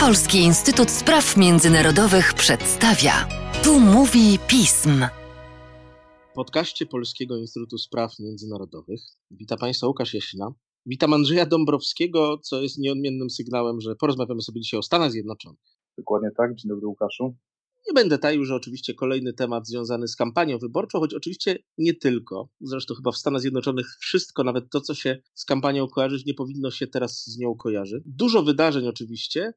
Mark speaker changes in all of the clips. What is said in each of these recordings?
Speaker 1: Polski Instytut Spraw Międzynarodowych przedstawia. Tu mówi pism.
Speaker 2: W podcaście Polskiego Instytutu Spraw Międzynarodowych witam Państwa Łukasz Jasina. Witam Andrzeja Dąbrowskiego, co jest nieodmiennym sygnałem, że porozmawiamy sobie dzisiaj o Stanach Zjednoczonych.
Speaker 3: Dokładnie tak. Dzień dobry Łukaszu.
Speaker 2: Nie będę taił, że oczywiście kolejny temat związany z kampanią wyborczą, choć oczywiście nie tylko. Zresztą chyba w Stanach Zjednoczonych wszystko, nawet to, co się z kampanią kojarzyć, nie powinno się teraz z nią kojarzyć. Dużo wydarzeń oczywiście.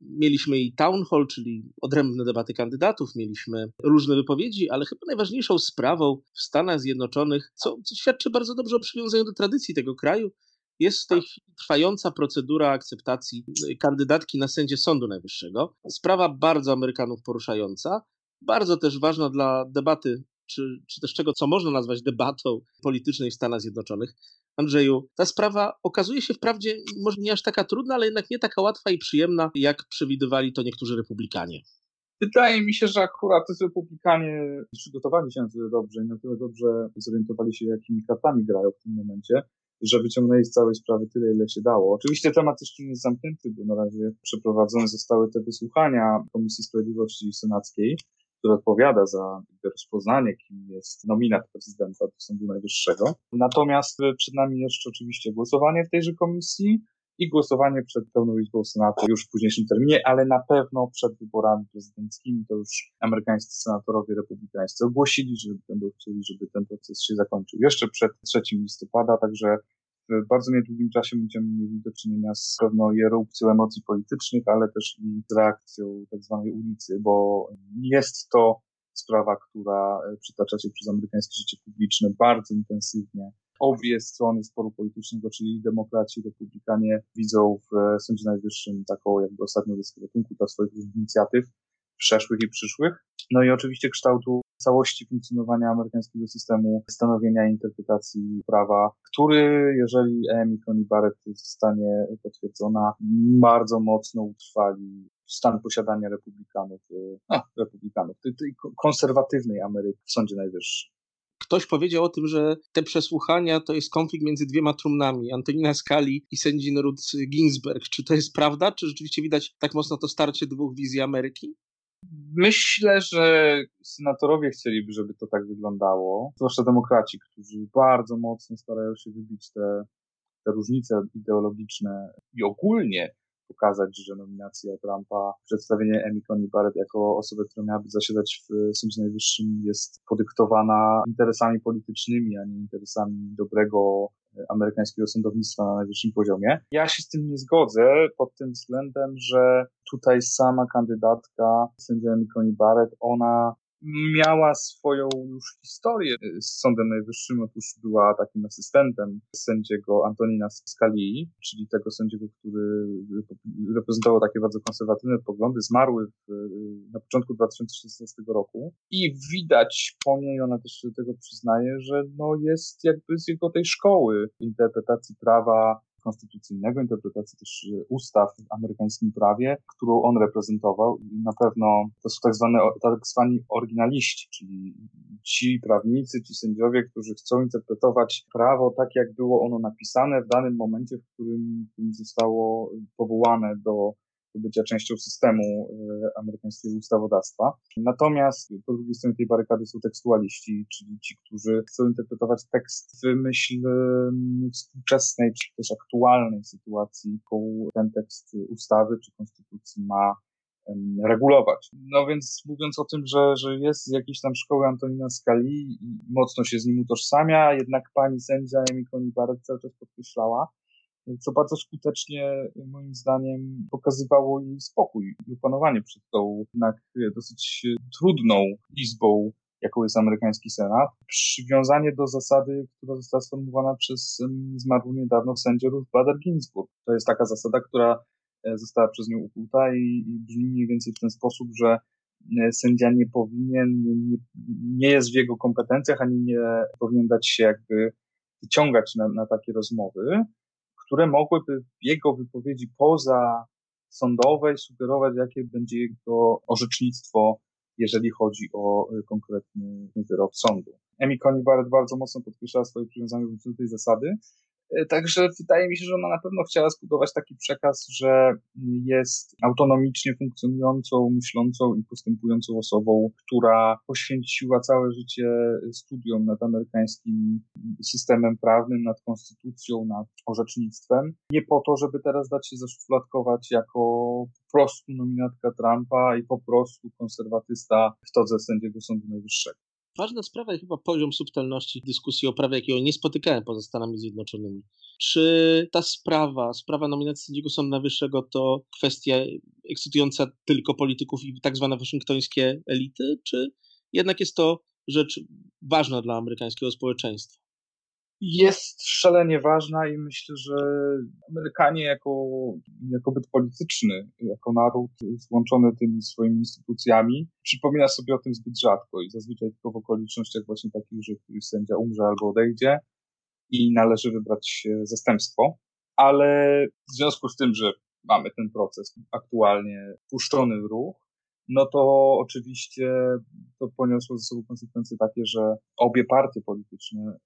Speaker 2: Mieliśmy i town hall, czyli odrębne debaty kandydatów, mieliśmy różne wypowiedzi, ale chyba najważniejszą sprawą w Stanach Zjednoczonych, co, co świadczy bardzo dobrze o przywiązaniu do tradycji tego kraju, jest w tej chwili trwająca procedura akceptacji kandydatki na sędzię Sądu Najwyższego. Sprawa bardzo Amerykanów poruszająca, bardzo też ważna dla debaty, czy, czy też czego, co można nazwać debatą politycznej w Stanach Zjednoczonych. Andrzeju, ta sprawa okazuje się wprawdzie może nie aż taka trudna, ale jednak nie taka łatwa i przyjemna, jak przewidywali to niektórzy republikanie.
Speaker 3: Wydaje mi się, że akurat republikanie przygotowali się na tyle dobrze i na tyle dobrze zorientowali się, jakimi kartami grają w tym momencie, że wyciągnęli z całej sprawy tyle, ile się dało. Oczywiście temat jeszcze nie jest zamknięty, bo na razie przeprowadzone zostały te wysłuchania Komisji Sprawiedliwości Senackiej, która odpowiada za rozpoznanie, kim jest nominat prezydenta do Sądu Najwyższego. Natomiast przed nami jeszcze oczywiście głosowanie w tejże komisji i głosowanie przed pełną izbą Senatu już w późniejszym terminie, ale na pewno przed wyborami prezydenckimi to już amerykańscy senatorowie republikańscy ogłosili, że będą chcieli, żeby ten proces się zakończył jeszcze przed 3 listopada, także w bardzo niedługim czasie będziemy mieli do czynienia z pewną erupcją emocji politycznych, ale też i z reakcją tak ulicy, bo jest to sprawa, która przytacza się przez amerykańskie życie publiczne bardzo intensywnie obie strony sporu politycznego, czyli demokraci, republikanie, widzą w Sądzie Najwyższym taką jakby ostatnią deskę ratunku dla swoich inicjatyw, przeszłych i przyszłych. No i oczywiście kształtu całości funkcjonowania amerykańskiego systemu stanowienia i interpretacji prawa, który, jeżeli Amy Coney Barrett zostanie potwierdzona, bardzo mocno utrwali stan posiadania republikanów, a, republikanów, tej, tej konserwatywnej Ameryki w Sądzie Najwyższym
Speaker 2: ktoś powiedział o tym, że te przesłuchania to jest konflikt między dwiema trumnami, Antonina Skali i sędzi Ruth Ginsberg. Czy to jest prawda? Czy rzeczywiście widać tak mocno to starcie dwóch wizji Ameryki?
Speaker 3: Myślę, że senatorowie chcieliby, żeby to tak wyglądało, zwłaszcza demokraci, którzy bardzo mocno starają się wybić te, te różnice ideologiczne i ogólnie pokazać, że nominacja Trumpa, przedstawienie Amy Coney Barrett jako osoby, która miałaby zasiadać w Sądzie Najwyższym jest podyktowana interesami politycznymi, a nie interesami dobrego e, amerykańskiego sądownictwa na najwyższym poziomie. Ja się z tym nie zgodzę pod tym względem, że tutaj sama kandydatka sędzia Coney Barrett, ona miała swoją już historię z Sądem Najwyższym. Otóż była takim asystentem sędziego Antonina Scalii, czyli tego sędziego, który reprezentował takie bardzo konserwatywne poglądy. Zmarły w, na początku 2016 roku i widać po niej, ona też tego przyznaje, że no jest jakby z jego tej szkoły interpretacji prawa konstytucyjnego, interpretacji też y, ustaw w amerykańskim prawie, którą on reprezentował. Na pewno to są tak zwane, tak zwani oryginaliści, czyli ci prawnicy, ci sędziowie, którzy chcą interpretować prawo tak, jak było ono napisane w danym momencie, w którym, w którym zostało powołane do bycia częścią systemu e, amerykańskiego ustawodawstwa. Natomiast po drugiej stronie tej barykady są tekstualiści, czyli ci, którzy chcą interpretować tekst w myśl współczesnej, czy też aktualnej sytuacji, jaką ten tekst ustawy czy konstytucji ma regulować. No więc mówiąc o tym, że, że jest z jakiejś tam szkoły Antonina Scali i mocno się z nim utożsamia, jednak pani sędzia Amy Coney cały czas podkreślała, co bardzo skutecznie, moim zdaniem, pokazywało jej spokój i opanowanie przed tą jednak dosyć trudną izbą, jaką jest amerykański Senat. Przywiązanie do zasady, która została sformułowana przez zmarłą niedawno sędzię Ruth Bader Ginsburg. To jest taka zasada, która e, została przez nią ukuta i, i brzmi mniej więcej w ten sposób, że e, sędzia nie powinien, nie, nie jest w jego kompetencjach, ani nie powinien dać się jakby wyciągać na, na takie rozmowy, które mogłyby jego wypowiedzi poza sądowej sugerować, jakie będzie jego orzecznictwo, jeżeli chodzi o y, konkretny wyrok sądu. Emi Coney Barrett bardzo mocno podkreślała swoje przywiązanie do tej zasady, E, także wydaje mi się, że ona na pewno chciała zbudować taki przekaz, że jest autonomicznie funkcjonującą, myślącą i postępującą osobą, która poświęciła całe życie studiom nad amerykańskim systemem prawnym, nad konstytucją, nad orzecznictwem. Nie po to, żeby teraz dać się zaszufladkować jako po prostu nominatka Trumpa i po prostu konserwatysta w todze sędziego Sądu Najwyższego.
Speaker 2: Ważna sprawa jest chyba poziom subtelności dyskusji o prawie, jakiego nie spotykałem poza Stanami Zjednoczonymi. Czy ta sprawa, sprawa nominacji sędziego Sądu Najwyższego to kwestia ekscytująca tylko polityków i tak zwane waszyngtońskie elity, czy jednak jest to rzecz ważna dla amerykańskiego społeczeństwa?
Speaker 3: Jest szalenie ważna i myślę, że Amerykanie jako, jako byt polityczny, jako naród złączony tymi swoimi instytucjami, przypomina sobie o tym zbyt rzadko i zazwyczaj tylko w okolicznościach właśnie takich, że któryś sędzia umrze albo odejdzie i należy wybrać zastępstwo. Ale w związku z tym, że mamy ten proces aktualnie puszczony w ruch, no to oczywiście to poniosło ze sobą konsekwencje takie, że obie partie polityczne,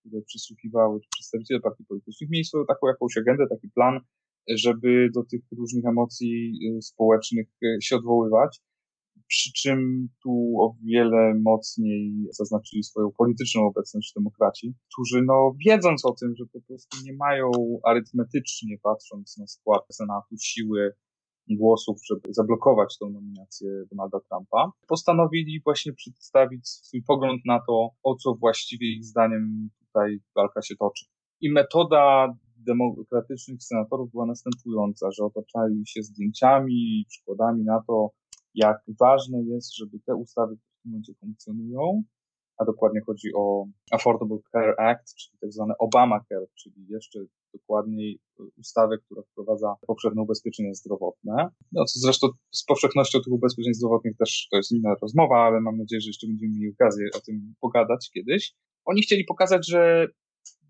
Speaker 3: które przysłuchiwały, przedstawiciele partii politycznych, mieli swoją taką jakąś agendę, taki plan, żeby do tych różnych emocji y, społecznych y, się odwoływać. Przy czym tu o wiele mocniej zaznaczyli swoją polityczną obecność demokraci, którzy no wiedząc o tym, że po prostu nie mają arytmetycznie patrząc na skład Senatu siły głosów, żeby zablokować tą nominację Donalda Trumpa, postanowili właśnie przedstawić swój pogląd na to, o co właściwie ich zdaniem tutaj walka się toczy. I metoda demokratycznych senatorów była następująca, że otaczali się zdjęciami i przykładami na to, jak ważne jest, żeby te ustawy, które w tym momencie funkcjonują, a dokładnie chodzi o Affordable Care Act, czyli tak zwane Obamacare, czyli jeszcze dokładniej ustawę, która wprowadza powszechne ubezpieczenie zdrowotne. No, co zresztą z powszechnością tych ubezpieczeń zdrowotnych też to jest inna rozmowa, ale mam nadzieję, że jeszcze będziemy mieli okazję o tym pogadać kiedyś. Oni chcieli pokazać, że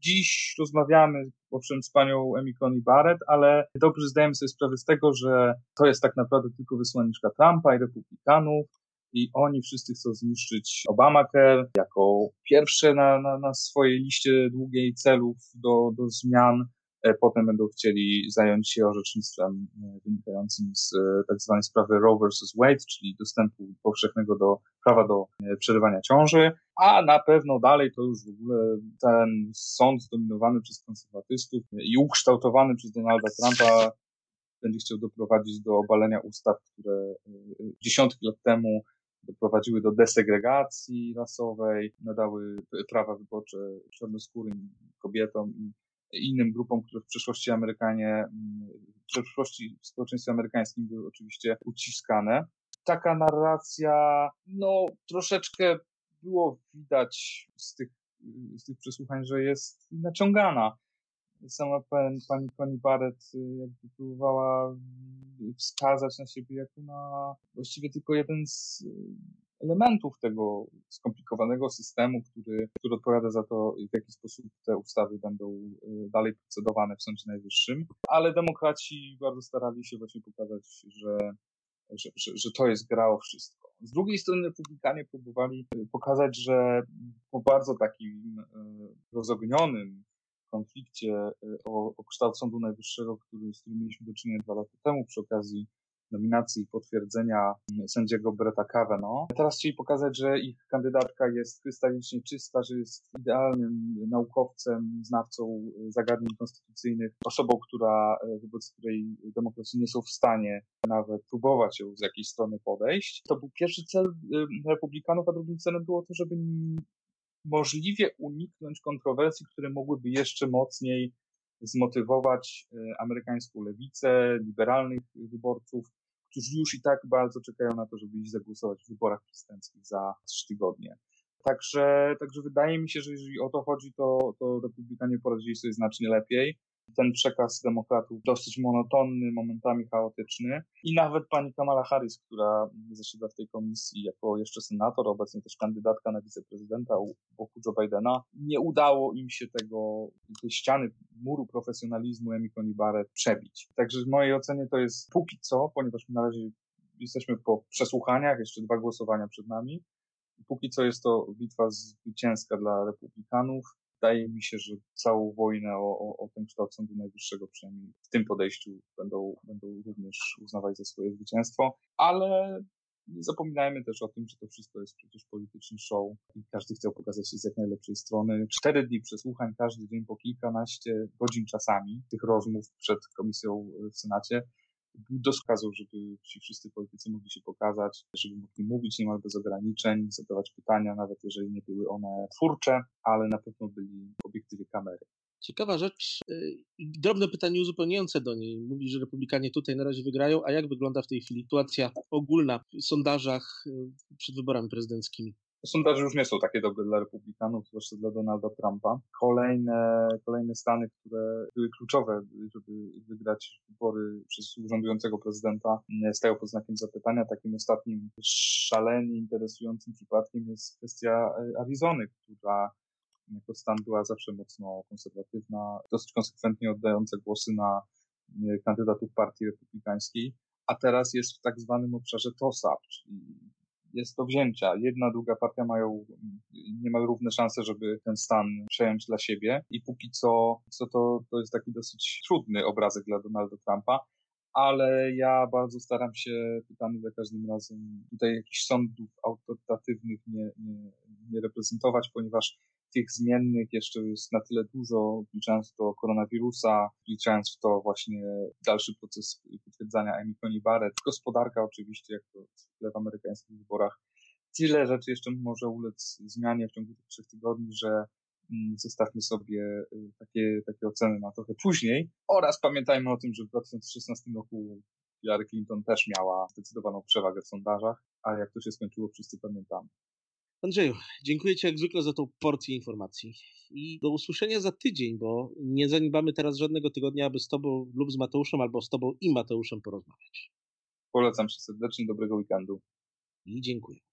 Speaker 3: dziś rozmawiamy owszem z panią Amy Coney Barrett, ale dobrze zdajemy sobie sprawę z tego, że to jest tak naprawdę tylko wysłanniczka Trumpa i republikanów, i oni wszyscy chcą zniszczyć Obamacare jako pierwsze na, na, na swojej liście długiej celów do, do zmian. E, potem będą chcieli zająć się orzecznictwem e, wynikającym z e, tak zwanej sprawy Roe vs. Wade, czyli dostępu powszechnego do prawa do przerywania ciąży, a na pewno dalej to już w ogóle ten sąd zdominowany przez konserwatystów i ukształtowany przez Donalda Trumpa będzie chciał doprowadzić do obalenia ustaw, które dziesiątki lat temu doprowadziły do desegregacji rasowej, nadały prawa wyborcze czarnoskórym kobietom i innym grupom, które w przeszłości Amerykanie, w przeszłości w społeczeństwie amerykańskim były oczywiście uciskane. Taka narracja, no, troszeczkę było widać z tych, z tych przesłuchań, że jest naciągana sama pani, pani, pani Barrett y, jakby próbowała wskazać na siebie jako na właściwie tylko jeden z y, elementów tego skomplikowanego systemu, który, który odpowiada za to, w jaki sposób te ustawy będą y, dalej procedowane w Sądzie Najwyższym. Ale demokraci bardzo starali się właśnie pokazać, że, że, że, że to jest gra o wszystko. Z drugiej strony republikanie próbowali pokazać, że po bardzo takim rozognionym konflikcie y, o, o kształt Sądu Najwyższego, który, z którym mieliśmy do czynienia dwa lata temu przy okazji nominacji i potwierdzenia mm, sędziego Bretta Kavanaugh. Teraz chcieli pokazać, że ich kandydatka jest krystalicznie czysta, że jest idealnym naukowcem, znawcą zagadnień konstytucyjnych, osobą, która, y, wobec której demokracji nie są w stanie nawet próbować ją z jakiejś strony podejść. To był pierwszy cel y, republikanów, a drugim celem było to, żeby możliwie uniknąć kontrowersji, które mogłyby jeszcze mocniej zmotywować e, amerykańską lewicę, liberalnych wyborców, którzy już i tak bardzo czekają na to, żeby iść zagłosować w wyborach prezydenckich za trzy tygodnie. Także, także wydaje mi się, że jeżeli o to chodzi, to, to republikanie poradzili sobie znacznie lepiej ten przekaz demokratów dosyć monotonny, momentami chaotyczny. I nawet pani Kamala Harris, która zasiada w tej komisji jako jeszcze senator, obecnie też kandydatka na wiceprezydenta boku Joe Bidena, nie udało im się tego, tej ściany, muru profesjonalizmu Amy Coney Barrett przebić. Także w mojej ocenie to jest póki co, ponieważ na razie jesteśmy po przesłuchaniach, jeszcze dwa głosowania przed nami. Póki co jest to bitwa zwycięska dla republikanów wydaje mi się, że całą wojnę o, o, o ten kształt Sądu Najwyższego przynajmniej w tym podejściu będą, będą również uznawać za swoje zwycięstwo, ale nie zapominajmy też o tym, że to wszystko jest przecież polityczny show i każdy chciał pokazać się z jak najlepszej strony. Cztery dni przesłuchań, każdy dzień po kilkanaście godzin czasami tych rozmów przed komisją w Senacie był doskazał, żeby ci wszyscy politycy mogli się pokazać, żeby mogli mówić niemal bez ograniczeń, zadawać pytania, nawet jeżeli nie były one twórcze, ale na pewno byli w obiektywie kamery.
Speaker 2: Ciekawa rzecz y, i drobne pytanie uzupełniające do niej. Mówi, że republikanie tutaj na razie wygrają, a jak wygląda w tej chwili sytuacja ogólna w sondażach y, przed wyborami prezydenckimi?
Speaker 3: Sondaże już nie są takie dobre dla republikanów, zwłaszcza dla Donalda Trumpa. Kolejne, kolejne stany, które były kluczowe, żeby wygrać wybory przez urzędującego prezydenta, stają pod znakiem zapytania. Takim ostatnim szalenie interesującym przypadkiem jest kwestia Arizony, która jako stan była zawsze mocno konserwatywna, dosyć konsekwentnie oddająca głosy na kandydatów partii republikańskiej, a teraz jest w tak zwanym obszarze toss-up, czyli jest do wzięcia. Jedna, druga partia mają niemal równe szanse, żeby ten stan przejąć dla siebie i póki co, co to, to jest taki dosyć trudny obrazek dla Donalda Trumpa, ale ja bardzo staram się, pytany za każdym razem, tutaj jakichś sądów autorytatywnych nie, nie, nie reprezentować, ponieważ tych zmiennych jeszcze jest na tyle dużo, wliczając w to koronawirusa, wliczając w to właśnie dalszy proces potwierdzania Amy Coney Barrett, gospodarka oczywiście, jak to w amerykańskich wyborach. Tyle rzeczy jeszcze może ulec zmianie w ciągu tych trzech tygodni, że mm, zostawmy sobie y, takie, takie oceny na trochę później. Oraz pamiętajmy o tym, że w 2016 roku Hillary Clinton też miała zdecydowaną przewagę w sondażach, a jak to się skończyło, wszyscy pamiętamy.
Speaker 2: Andrzeju, dziękuję Ci jak zwykle za tą porcję informacji i do usłyszenia za tydzień, bo nie zaniedbamy teraz żadnego tygodnia, aby z Tobą lub z Mateuszem, albo z Tobą i Mateuszem porozmawiać.
Speaker 3: Polecam się serdecznie, dobrego weekendu.
Speaker 2: I dziękuję.